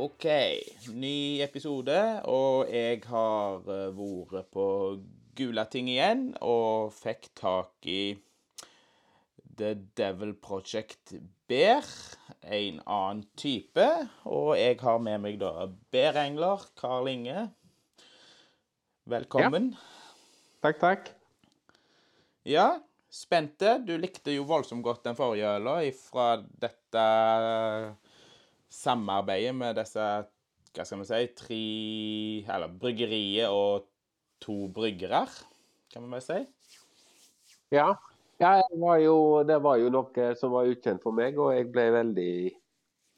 OK. Ny episode, og jeg har eh, vært på Gulating igjen og fikk tak i The Devil Project Bear, en annen type. Og jeg har med meg da Bærengler, Karl Inge. Velkommen. Takk, takk. Ja, spente. Du likte jo voldsomt godt den forrige øla fra dette samarbeidet med disse hva skal vi si, tre Eller bryggeriet og to bryggere, kan vi vel si. Ja. ja var jo, det var jo noe som var ukjent for meg, og jeg ble veldig,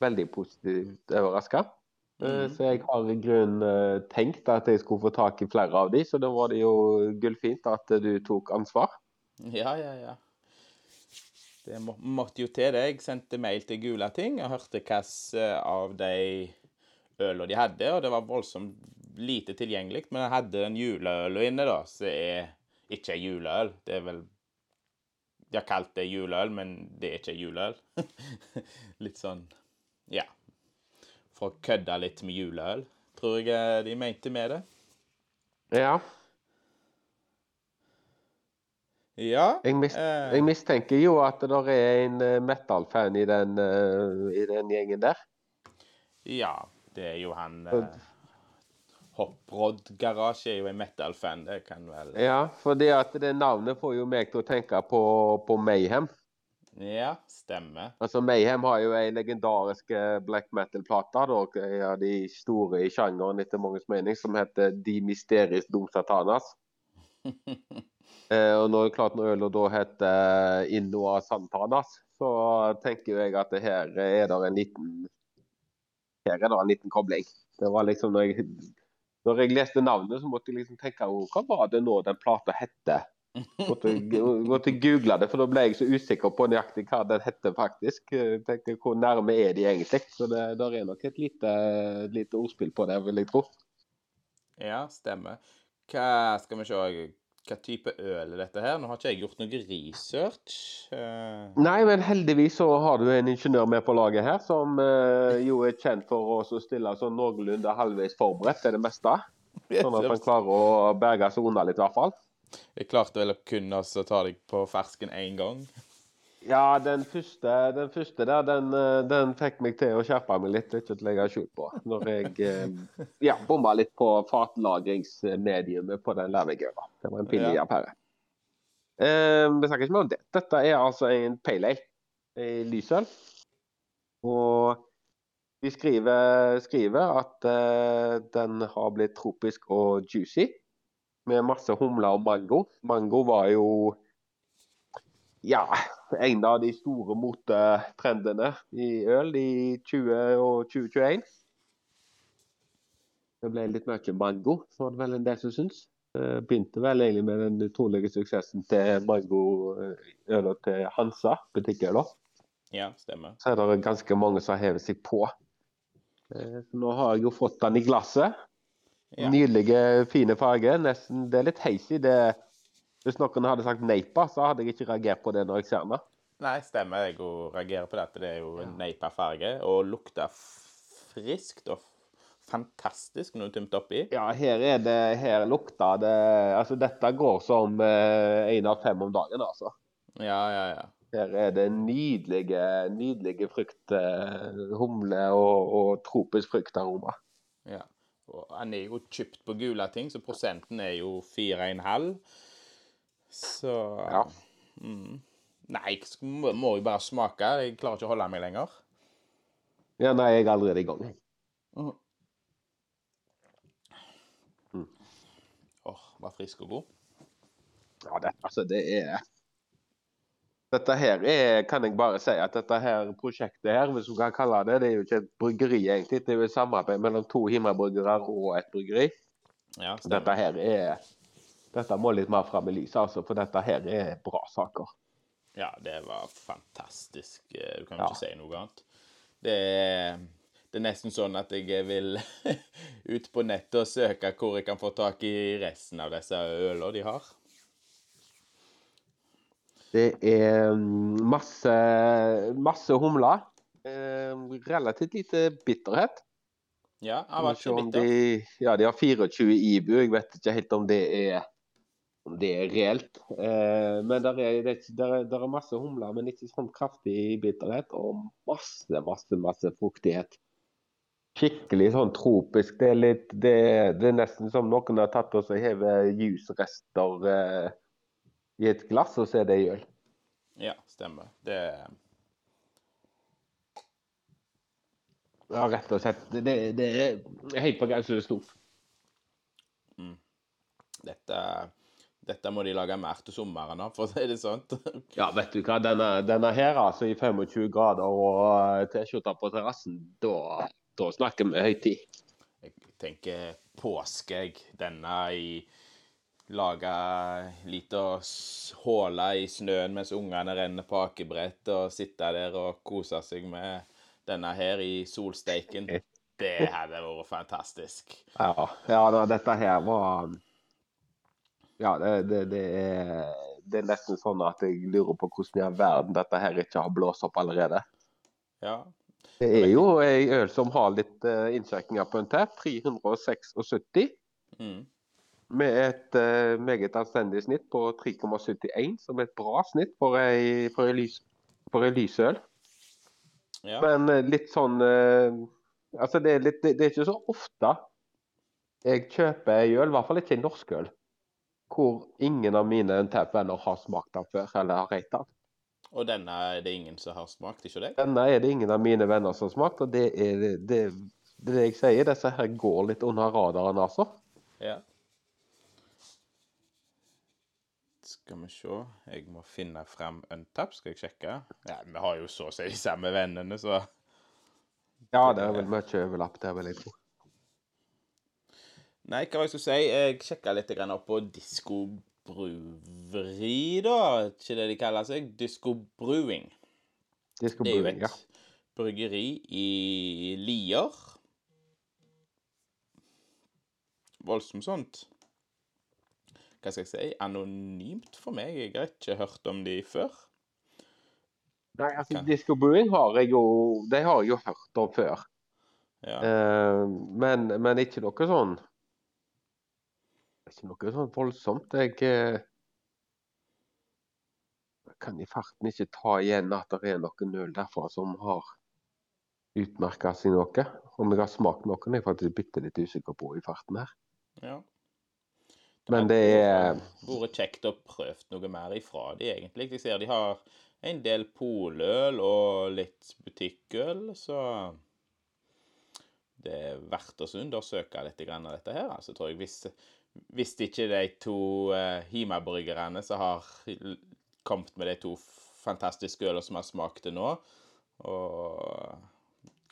veldig positivt overraska. Mm. Så jeg har i grunnen eh, tenkt at jeg skulle få tak i flere av de, så da var det jo gullfint at du tok ansvar. Ja, ja, ja. Det må, måtte jo til det. Jeg sendte mail til Gulating og hørte hvilke av de ølene de hadde, og det var voldsomt lite tilgjengelig. Men jeg hadde den juleøl inne, da, som er ikke er juleøl. Det er vel De har kalt det juleøl, men det er ikke juleøl. litt sånn Ja. For å kødde litt med juleøl, tror jeg de mente med det. Ja. Ja. Jeg, mis eh, jeg mistenker jo at det er en eh, metal-fan i, den, eh, i den gjengen der. Ja, det er jo han uh, Hoprod Garasje er jo en metal-fan, det kan vel Ja, fordi at det navnet får jo meg til å tenke på, på Mayhem. Ja, stemmer. Altså Mayhem har jo ei legendarisk eh, black metal-plate, av de store i sjangeren etter manges mening, som heter De Mysteris Dom Satanas. Eh, og når, klart når øla da heter Innoa Santanas, så tenker jeg at her er det en liten Her er det en liten kobling. Det var liksom når jeg, når jeg leste navnet, så måtte jeg liksom tenke hva var det nå den plata hette? Måtte, måtte google det, for da ble jeg så usikker på nøyaktig hva den heter faktisk. Jeg tenkte, Hvor nærme er de egentlig? Så det der er nok et lite, lite ordspill på det, vil jeg tro. Ja, stemmer. Hva skal vi se Hva type øl er dette her? Nå har ikke jeg gjort noe research. Uh... Nei, men heldigvis så har du en ingeniør med på laget her, som uh, jo er kjent for å stille sånn noenlunde halvveis forberedt til det meste. Sånn at han klarer å berge seg unna litt, i hvert fall. Jeg klarte vel å kunne ta deg på fersken én gang. Ja, den første, den første der, den, eh, den fikk meg til å skjerpe meg litt, ikke til å legge skjul på. Når jeg eh, ja, bomma litt på fatlagringsmediumet på den Lærvik-øla. Det var en pinlig Ja. affære. Eh, vi snakker ikke mer om det. Dette er altså en pale ale. En lysøl. Og de skriver, skriver at eh, den har blitt tropisk og juicy. Med masse humler og mango. Mango var jo ja, en av de store motetrendene i øl i 20 og 2021. Det ble litt mye mango, var det vel en del som syns. Det begynte vel egentlig med den utrolige suksessen til mangoøla til Hansa, butikkøla. Ja, stemmer. Så er det ganske mange som har hevet seg på. Eh, så Nå har jeg jo fått den i glasset. Ja. Nydelige, fine farger. Nesten, det er litt heisig. Det, hvis noen hadde sagt Neipa, så hadde jeg ikke reagert på det når jeg ser den. Nei, stemmer. Jeg reagerer på dette. Det er jo ja. Neipa-farge. Og lukter friskt og fantastisk når du tømte oppi. Ja, her er det Her lukter det Altså, dette går som én av fem om dagen, altså. Ja, ja, ja. Her er det nydelige, nydelige frukt, eh, humle og, og tropisk fruktaroma. ja. Og han er jo kjøpt på Gulating, så prosenten er jo 4,5. Så Ja. Mm. Nei, må, må jo bare smake. Jeg klarer ikke å holde meg lenger. Ja, nei, jeg er allerede i gang. Åh, var frisk og god. Ja, det, altså, det er Dette her er, kan jeg bare si at dette her prosjektet her, hvis du kan kalle det, det er jo ikke et bryggeri egentlig. Det er jo et samarbeid mellom to himmelbryggere og et bryggeri. Ja, Dette her er Dette må litt mer fram i lyset, altså, for dette her er bra saker. Ja, det var fantastisk. Eh, Du kan Ja. ikke si noe annet. Det er, det er nesten sånn at jeg vil ut på nettet og søke hvor jeg kan få tak i resten av disse ølene de har. Det er mm, masse, masse humler. Eh, relativt lite bitterhet. Ja, han var ikke bitter. de, ja, de har 24 IBU. Jeg vet ikke helt om det er, om det er reelt. Eh, men der er, det, der, er, der er masse humler, men ikke sånn kraftig bitterhet. Og masse, masse, masse fruktighet. Skikkelig sånn tropisk. Det er, litt, det, det er nesten som noen har tatt og hevet jusrester eh, i et glass, og så er det øl. Ja, stemmer. Det Ja, rett og slett. Det, det, er helt på grensen til stort. dette, dette må de lage mer til sommeren, av, for å si det sånn. Ja, vet du hva. Denne, denne her, altså i 25 grader og eh, T-skjorte på terrassen, da, da snakker vi høytid. Jeg tenker påske, jeg. Denne i Lage lita håle i snøen mens ungene renner på akebrett, og sitte der og kose seg med denne her i solsteiken. Det hadde vært fantastisk. Ja, ja dette her var Ja, det, det, det, er, det er nesten sånn at jeg lurer på hvordan i all verden dette her ikke har blåst opp allerede. Ja. Det er jo ei øl som har litt uh, innsjekkinger på en tær. 376. Mm. Med et uh, meget anstendig snitt på 3,71, som er et bra snitt for ei, for ei, lys, for ei lysøl. ja. Men uh, litt sånn eh, Altså, det er, litt, det, det er ikke så ofte jeg kjøper ei øl, i hvert fall ikke ei norsk øl, hvor ingen av mine Untap-venner har smakt den før, eller har rate den. Og denne er det ingen som har smakt, ikke det? Denne er det ingen av mine venner som har smakt, og det er det, det, det, er det jeg sier. Disse her går litt under radaren, altså. Ja. Skal vi se. Jeg må finne frem Untap, skal jeg sjekke. Ja, vi har jo så å si de samme vennene, så Ja, det er vel mye overlapp der, vil jeg tro. Nei, hva var det jeg skulle si? Jeg sjekka litt opp på diskobruveri, da. Ikke det de kaller seg? Disko Brewing. Det er jo et ja. bryggeri i Lier. Voldsomt sånt. Hva skal jeg si? Anonymt for meg. Jeg har ikke hørt om de før. Nei, altså, diskobruing Brewing har jeg jo De har jeg jo hørt om før. Ja. Uh, men, men ikke noe sånn Ikke noe sånn voldsomt. Jeg eh, kan i farten ikke ta igjen at det er noen øl derfra som har utmerka seg noe. Om jeg har smakt noen, er jeg faktisk bitte litt usikker på i farten her. ja. Men hadde det er vært kjekt å prøve noe mer ifra de, egentlig. Jeg ser de har en del poløl og litt butikkøl, så det er verdt å undersøke litt av dette her. Altså, tror jeg hvis, hvis ikke de to uh, Hima-bryggerne som har kommet med de to fantastiske ølene som har smakt det nå, og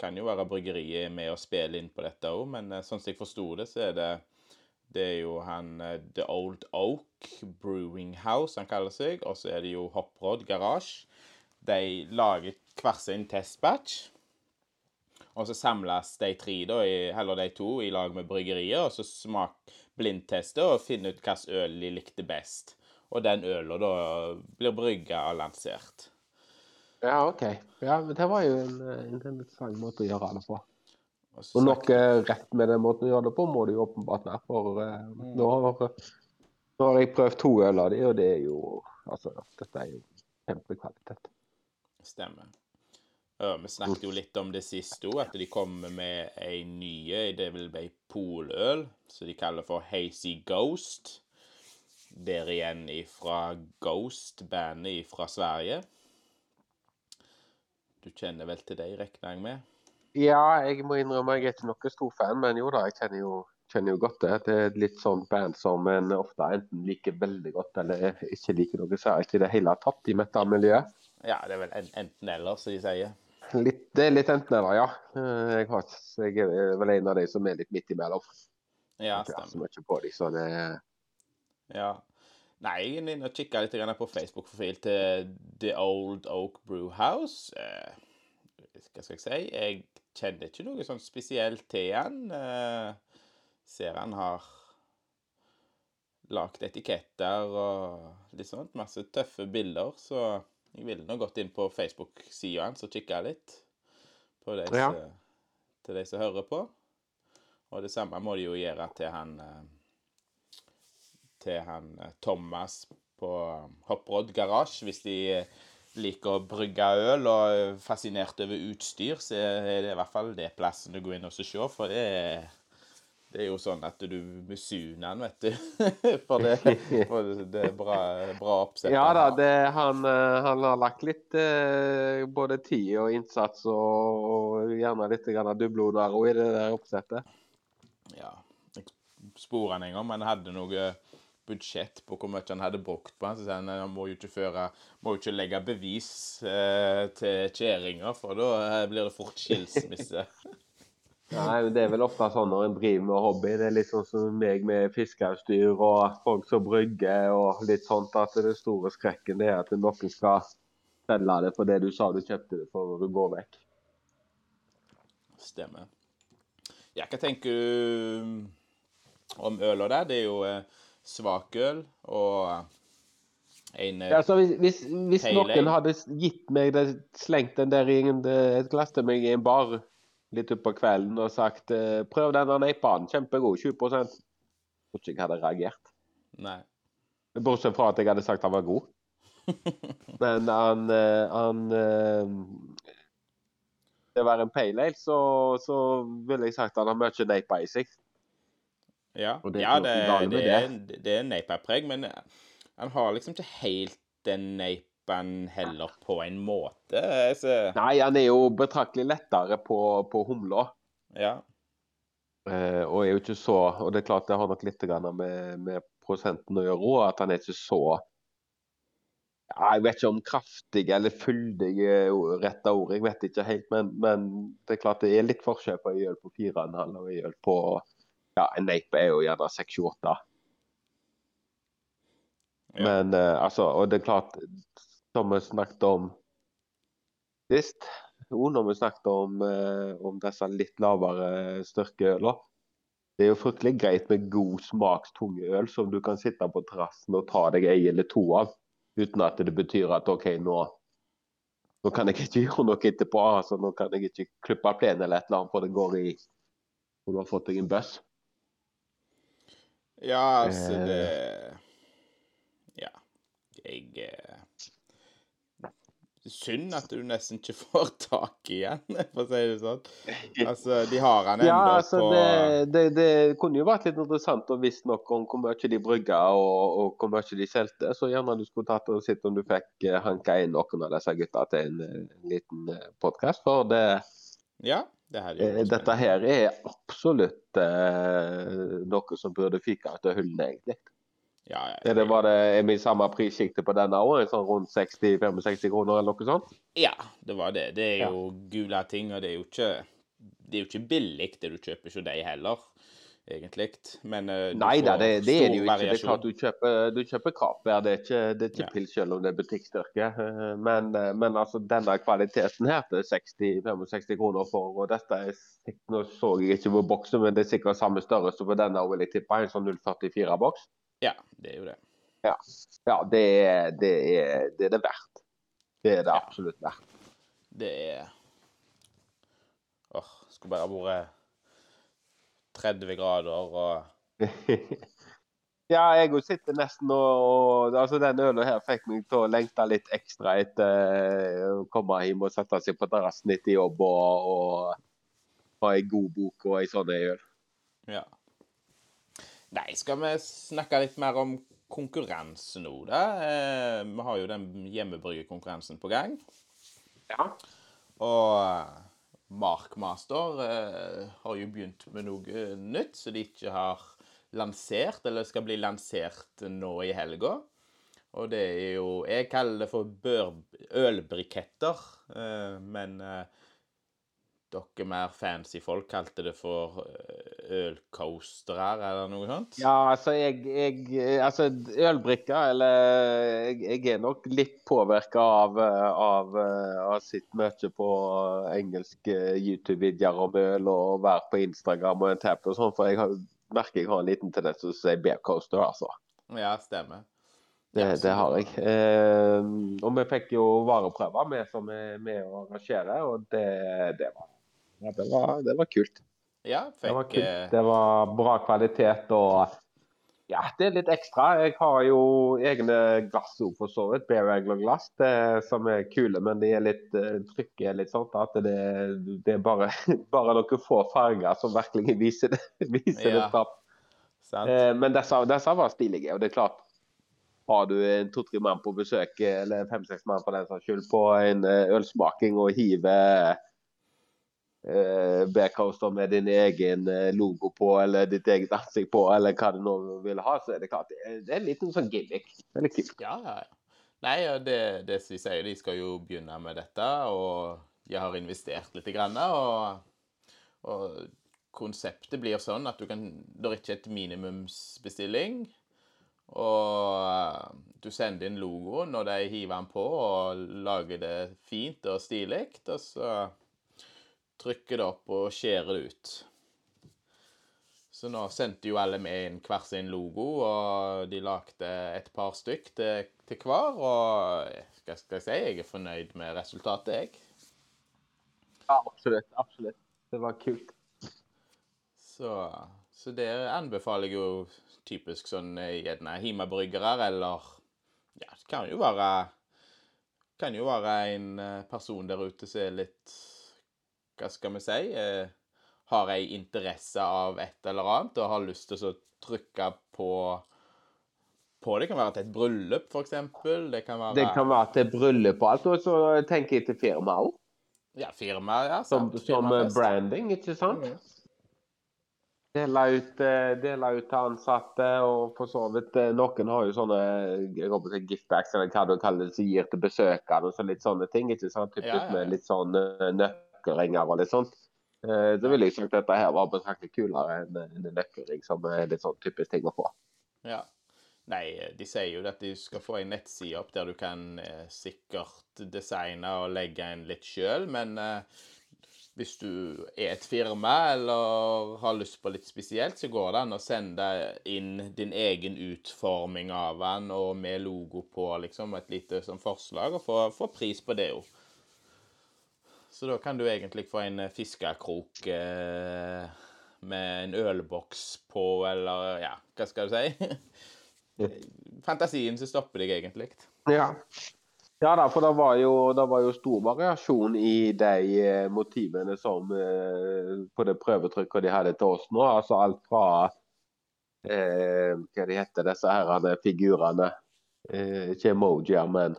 kan jo være bryggeriet med å spille inn på dette òg, men eh, sånn som jeg forsto det, så er det det er jo han eh, The Old Oak Brewing House, han kaller seg. Og så er det jo Hopprod Garage. De lager hver sin testbatch. Og så samles de tre, da, i, eller de to, i lag med bryggeriet, og så smak blindtester og finne ut hvilken øl de likte best. Og den øla da blir brygga og lansert. Ja, OK. Ja, men Det var jo en, eh, en interessant måte å gjøre det på. Og Og noe rett med den måten å gjøre det på må det jo åpenbart være. For mm. nå, har, nå har jeg prøvd to øl av de, og det er jo Altså, dette er jo kjempekvalitet. Stemmer. Ja, vi snakket jo litt om det siste òg, at de kommer med ei nye Det vil bli poløl, som de kaller for Hazy Ghost. Der igjen ifra Ghost-bandet fra Sverige. Du kjenner vel til dem, regner jeg med? Ja, jeg må innrømme jeg er ikke noe stor fan, men jo da, jeg kjenner jo, kjenner jo godt det. Det er et litt sånn band som en ofte enten liker veldig godt eller ikke liker noe særlig i det hele tatt i metal-miljøet. Ja, det er vel enten-eller, som de sier. Litt, det er litt enten eller, ja. Eh, Jeg, har, jeg er vel en av de som er litt midt imellom. Ja, stemmer. Jeg på de, så det Ja. Nei, jeg er inne og kikker litt på Facebook-profil til The Old Oak Brew House. Eh, hva skal jeg si? Jeg kjenner ikke noe sånn spesielt til han. Eh, ser han har lagd etiketter og litt sånt. Masse tøffe bilder. Så jeg ville nå gått inn på Facebook-sida hans og kikka litt på de Ja. som- til de som hører på. Og det samme må de jo gjøre til han eh, til han eh, Thomas på Hopprod Garage. Hvis de eh, liker å brygge øl og er fascinert over utstyr, så er det i hvert fall det plassen du går inn og se, for det er det er jo sånn at du misunner han, vet du. For det, for det er bra, bra oppsett. Ja da, det, han, eh, han, har lagt litt eh, både tid og innsats og, og gjerne litt dubloner i det der oppsettet. Ja. Jeg spurte han en gang men hadde noe budsjett på hvor mye han hadde brukt på han. Så sa han han må jo ikke føre, må jo ikke legge bevis eh, til kjerringa, for da eh, blir det fort skilsmisse. Nei, men Det er vel ofte sånn når en driver med hobby. Det er litt sånn som meg med fiskeutstyr og folk som brygger og litt sånt. At det store skrekken det er at noen skal selge det for det du sa du kjøpte det for når du går vekk. Stemmer. Ja, hva tenker du om øla der? Det er jo eh, svakøl og en ja, altså, Hvis, hvis, hvis noen hadde gitt meg det, slengt den der i et glass til meg i en bar litt utpå kvelden og sagt eh, 'prøv denne neipaen, kjempegod, 20 Jeg tror ikke jeg hadde reagert. Nei. Bortsett fra at jeg hadde sagt han var god. Men han, eh, han eh, Det var en pale ale, så, så ville jeg sagt han har mye neipa i seg. Ja, det, ja, det, det, er, det er neipa-preg, men han har liksom ikke helt den neipa han heller på en måte. Så... Nei, han er jo betraktelig lettere på, på humla. Ja. Eh, og er jo ikke så Og det er klart det har nok litt med, med prosenten å gjøre òg, at han er ikke så ja, Jeg vet ikke om kraftig eller fyldig er rette ord, jeg vet ikke helt. Men, men, det er klart det er litt forskjell på øl på 4,5 og øl på ja, En Nape er jo gjerne 6-28. Ja. Men uh, altså, og det er klart som vi snakket om sist, når vi snakket om, om disse litt lavere styrkeølene. Det er jo fryktelig greit med god smakstunge øl som du kan sitte på terrassen og ta deg ei eller to av, uten at det betyr at OK, nå, nå kan jeg ikke gjøre noe etterpå. altså Nå kan jeg ikke klippe plenen eller et eller annet, for det går i Og du har fått deg en bøss. Ja, altså eh. det Ja. Jeg eh, synd at du nesten ikke får tak i han, for å si det sånn. Altså, de har han ennå ja, altså, på det, det, det, kunne jo vært litt interessant å visst nok om hvor mye de brygga og, og, hvor mye de solgte. Så gjerne du skulle tatt og sett om du fikk eh, hanka inn noen av disse gutta til en, en liten eh, podkast. For det ja, det her dette her er absolutt eh, noe som burde fyke ut av hullene, egentlig. Ja, ja, ja. Det var det, er vi i samme prissjikte på denne òg? Sånn rundt 60-65 kroner eller noe sånt? Ja, det var det. Det er jo gule ting, og det er jo ikke, det er jo ikke billig det du kjøper hos deg heller, egentlig. Men uh, Nei da, det, det, er det jo ikke. Det er klart du kjøper, du kjøper Krapvær, det er ikke, det er ikke ja. pils selv om det er butikkstyrke. Eh, men, eh, men, altså denne kvaliteten her til 60-65 kroner for, og dette er Nå så jeg ikke på boksen, men det er sikkert samme størrelse på denne, vil jeg tippe. En sånn 044-boks. Ja, det er jo det. Ja, ja det, er, det, er, det, er, det verdt. Det er det absolutt verdt. Det er Åh, oh, skulle bare vært 30 grader og Ja, jeg sitter nesten og, altså Den ølen her fikk meg til å lengte litt ekstra etter å komme hjem og sette seg på terrassen etter jobb og, og ha ei god bok og ei sånn øl. Ja. Nei, skal vi snakke litt mer om konkurranse nå, da? Eh, vi har jo den hjemmebryggekonkurransen på gang. Ja. Og eh, Markmaster eh, har jo begynt med noe nytt som de ikke har lansert, eller skal bli lansert nå i helga. Og det er jo Jeg kaller det for ølbriketter, eh, men eh, dere mer fancy folk kalte det for eh, ølcoastere eller noe sånt? Ja, altså jeg, jeg Altså ølbrikker, eller jeg, jeg, er nok litt påvirka av, av å ha sett mye på engelske YouTube-videoer om øl og være på Instagram og en tap og sånn, for jeg har, merker jeg har en liten tendens til å si beer coaster, altså. Ja, stemmer. Det, det, har jeg. Eh, og vi fikk jo vareprøver, vi som er med å arrangere, og det, det var ja, det var, det var kult. Ja, fikk Det var kult. eh, Det var bra kvalitet og ja, det er litt ekstra. Jeg har jo egne glass òg, for så vidt. Bear Angler-glass det- som er kule, men de er litt eh, trykket er litt sånn at det, det er bare, bare noen få farger som virkelig viser det, viser Ja. det? Eh, men disse, disse var stilige, og det er klart har du en to-tre mann på besøk, eller fem-seks mann for den saks skyld, på en eh, ølsmaking og hiver eh, Bearcoaster med din egen eh, logo på, eller ditt eget ansikt på, eller hva du nå vil ha, så er det klart det er, en liten sånn gimmick. Veldig kult. Ja, ja, ja. Nei, det, det som de sier, de skal jo begynne med dette, og de har investert litt, grann, og, og konseptet blir sånn at du kan, det er ikke et minimumsbestilling, og du sender inn logoen, og de hiver den på og lager det fint og stilig, og så trykker det opp og skjærer det ut. Så nå sendte jo alle med inn hver sin logo, og de lagde et par stykk til, til hver. Og skal, skal jeg si, jeg er fornøyd med resultatet, jeg. Ja, absolutt. Absolutt. Det var kult. Så, så det anbefaler jeg jo typisk sånn eh, gjerne hjemmebryggere, eller Ja, det kan jo være Kan jo være en eh, person der ute som er litt Hva skal vi si? Eh, har ei interesse av et eller annet og har lyst til å trykke på på det. kan være til et bryllup, f.eks. Det kan være Det kan være til bryllup og alt, og så tenker jeg til firma òg. Ja, firma. ja, Som, sant, som som branding, ikke sant? Mm. Dele ut, eh, dele ut til ansatte, og for så vidt eh, Noen har jo sånne jeg håper det giftbags, eller hva du kaller det, som gir til besøkende. og så Litt sånne ting. ikke sant? Typisk Ja, ja, med litt sånn eh, nøkkelringer og litt sånt. Eh, Så ville jeg sagt at dette her var betraktelig kulere enn en nøkkelring, som er litt sånn typisk ting å få. Ja. Nei, de sier jo at de skal få en nettside opp der du kan eh, sikkert designe og legge inn litt sjøl, men eh, hvis du er et firma eller har lyst på litt spesielt, så går det an å sende inn din egen utforming av den og med logo på, liksom, et lite sånn forslag, og få, få pris på det jo. Så da kan du egentlig få en eh, fiskekrok eh, med en ølboks på, eller ja, hva skal du si? Fantasien som stopper deg, egentlig. Ja. Ja da, for det var jo, det var jo stor variasjon i de eh, motivene som eh, på det prøvetrykket de hadde til oss nå. Altså alt fra eh, Hva de heter disse her figurene? Eh, ikke emojier, men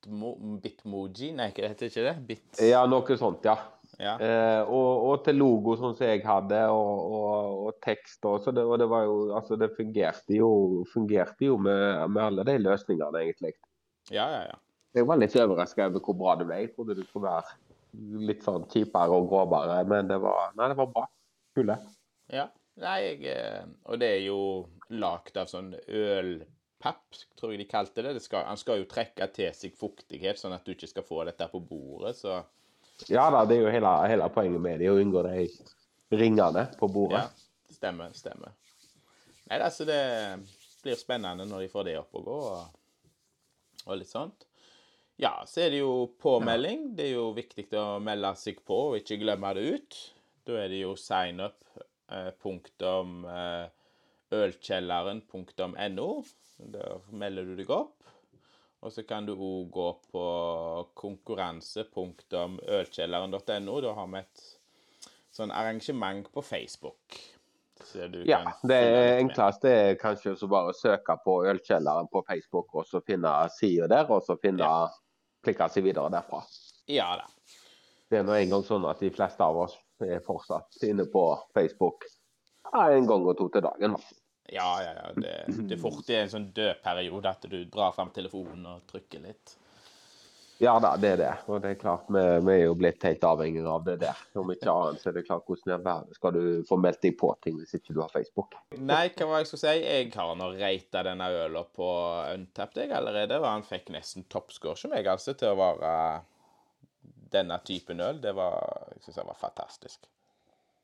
Bitmo, Bitmoji? Nei, det heter ikke det? Bit... Ja, noe sånt, ja. Ja. Eh, og, og til logo, sånn som jeg hadde, og, og, og tekst. også. det, og det var jo Altså, det fungerte jo, fungerte jo med, med alle de løsningene, egentlig. ja, ja, ja. Jeg var litt overraska over hvor bra det ble. Jeg trodde det skulle være litt sånn kjipere og grovere, men det var, nei, det var bra. Kule. Ja. Nei, jeg eh, Og det er jo lagd av sånn ølpapp, tror jeg de kalte det. det skal, han skal jo trekke til seg fuktighet, sånn at du ikke skal få dette på bordet, så Ja da, det er jo hele, hele poenget med det, å unngå de ringene på bordet. Ja, stemmer, stemmer. Nei, altså det blir spennende når de får det opp og gå, og, og litt sånt. Ja, så er det jo påmelding. Det er jo viktig å melde seg på og ikke glemme det ut. Da er det jo signup eh, eh, ølkjelleren.no. Der melder du deg opp. Og så kan du òg gå på konkurranse.ølkjelleren.no. Da har vi et sånn arrangement på Facebook. Så du Ja, kan det enkleste er kanskje å bare søke på Ølkjelleren på Facebook, og så finne sida der, og så finne Ja. klikke seg videre derfra. Ja da. Det er nå en gang sånn at de fleste av oss er fortsatt inne på Facebook en gang og to til dagen. da. Ja, ja, ja. Det, det er fort i en sånn død periode at du drar fram telefonen og trykker litt. Ja da, det er det. Og det er klart, vi, vi er jo blitt helt avhengige av det der. Om ikke annet så er det klart hvordan i all verden skal du få meldt deg på ting hvis ikke du har Facebook. Nei, hva var jeg skulle si? Jeg har nå rata denne øla på Untapped jeg allerede, og han fikk nesten toppscore som meg, altså, til å være denne typen øl. Det var Jeg synes det var fantastisk.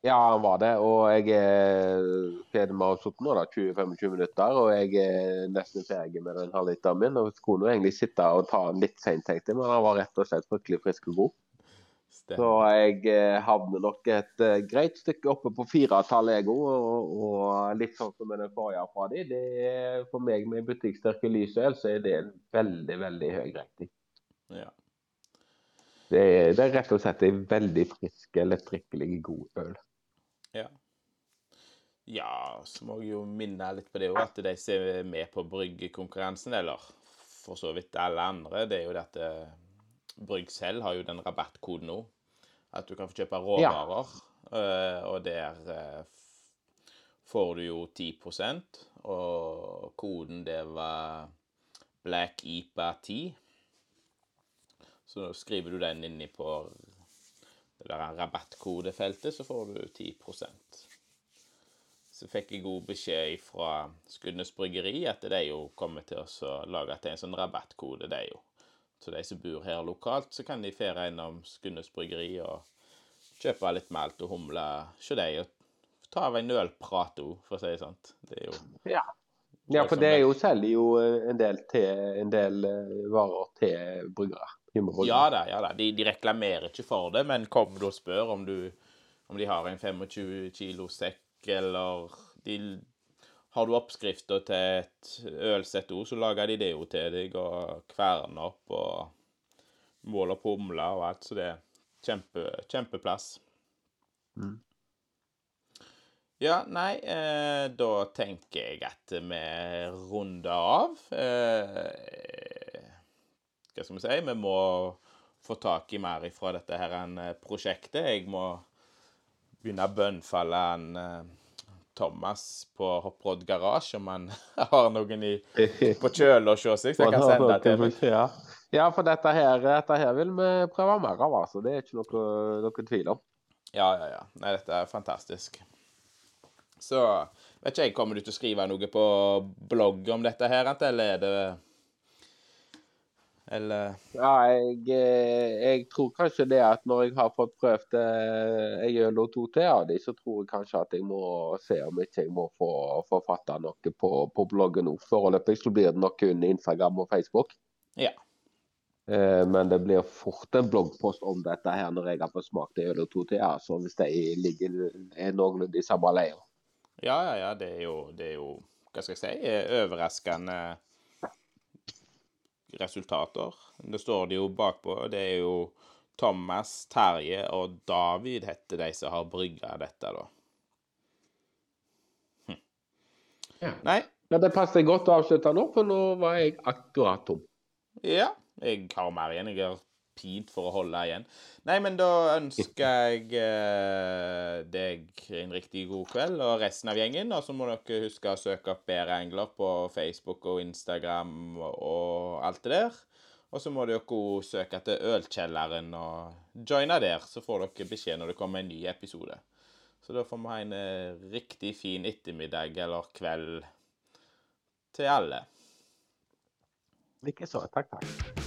Ja, han var det. Og jeg er med å ha nå da, 20-25 minutter, og jeg er nesten ferdig med den halvliteren min. Og skulle nå egentlig sitte og ta den litt seint, tenkte jeg, men han var rett og slett fryktelig frisk og god. Så jeg eh, havner nok et eh, greit stykke oppe på firetallet, jeg òg. Og, litt sånn som med den forrige fra de. Det er, for meg med butikksterke lysøl, så er det en veldig, veldig høy rating. Ja. Det det er rett og slett en veldig frisk, lettdrikkelig, god øl. Ja. Ja, så må jeg jo minne litt på det òg, at de som er med på bryggekonkurransen, eller for så vidt alle andre, det er jo at eh, Brygg selv har jo den rabattkoden nå. At du kan få kjøpe råvarer, ja. og der eh, får du jo 10% og koden det var Black IPA 10. Så skriver du den inni på der rabattkodefeltet, så får du 10% Så fikk jeg god beskjed fra Skudenes bryggeri at de jo kommer til å lage til en sånn rabattkode, de jo. Så de som bor her lokalt, så kan de fære innom Skudenes bryggeri og kjøpe litt malt og humle hos dem, og ta av en ølprat òg, for å si det sånn. Det er jo Ja. ja, for det er jo selger jo eh, en del, til, en del eh, varer til bryggere. Hjemmebryggere. Ja da, ja da. De, de reklamerer ikke for det, men kom du og spør om, du, om de har en 25 kilo sekk, eller de, Har du oppskrifter til et ølsett òg, så lager de det jo til deg, og kverner opp og måler på humler og alt, så det er kjempe, kjempeplass. Mm. Ja, nei, eh, da tenker jeg at vi runder av. Eh, hva skal vi si? Vi må få tak i mer ifra dette her en, eh, prosjektet. Jeg må begynne å bønnfalle han eh, Thomas på Hopprod Garage, om han har noen i, på kjølen å se seg, så jeg kan sende det til meg. Ja. ja, for dette her, dette her vil vi prøve mer av, altså. Det er ikke noe, noe tvil om. Ja, ja, ja. Nei, dette er fantastisk. Så vet ikke jeg, kommer du til å skrive noe på blogg om dette her, eller er det Eller Ja, jeg, eh, jeg tror kanskje det at når jeg har fått prøvd ei øl og to til av dem, så tror jeg kanskje at jeg må se om ikke jeg må få forfatta noe på, på bloggen nå. Foreløpig så blir det nok kun Instagram og Facebook. Ja. Eh, Men det blir fort en bloggpost om dette her når jeg har fått smakt ei øl og to til. Altså hvis de ligger er noenlunde i samme leir. Ja, ja, ja. Det er jo, det er jo Hva skal jeg si? eh, Overraskende resultater. Det står det jo bakpå. Det er jo Thomas, Terje og David heter de som har brygga dette, da. Hm. Ja. Nei, Men det passer godt å avslutte nå, for nå var jeg akkurat tom. Ja, jeg har mer igjen. Jeg har pint for å holde igjen. Nei, men da ønsker jeg eh, deg en riktig god kveld og resten av gjengen. Og så må dere huske å søke opp Bedre engler på Facebook og Instagram og alt det der. Og så må dere søke til Ølkjelleren og joine der, så får dere beskjed når det kommer en ny episode. Så da får vi ha en eh, riktig fin ettermiddag eller kveld til alle. Likeså. Takk, takk.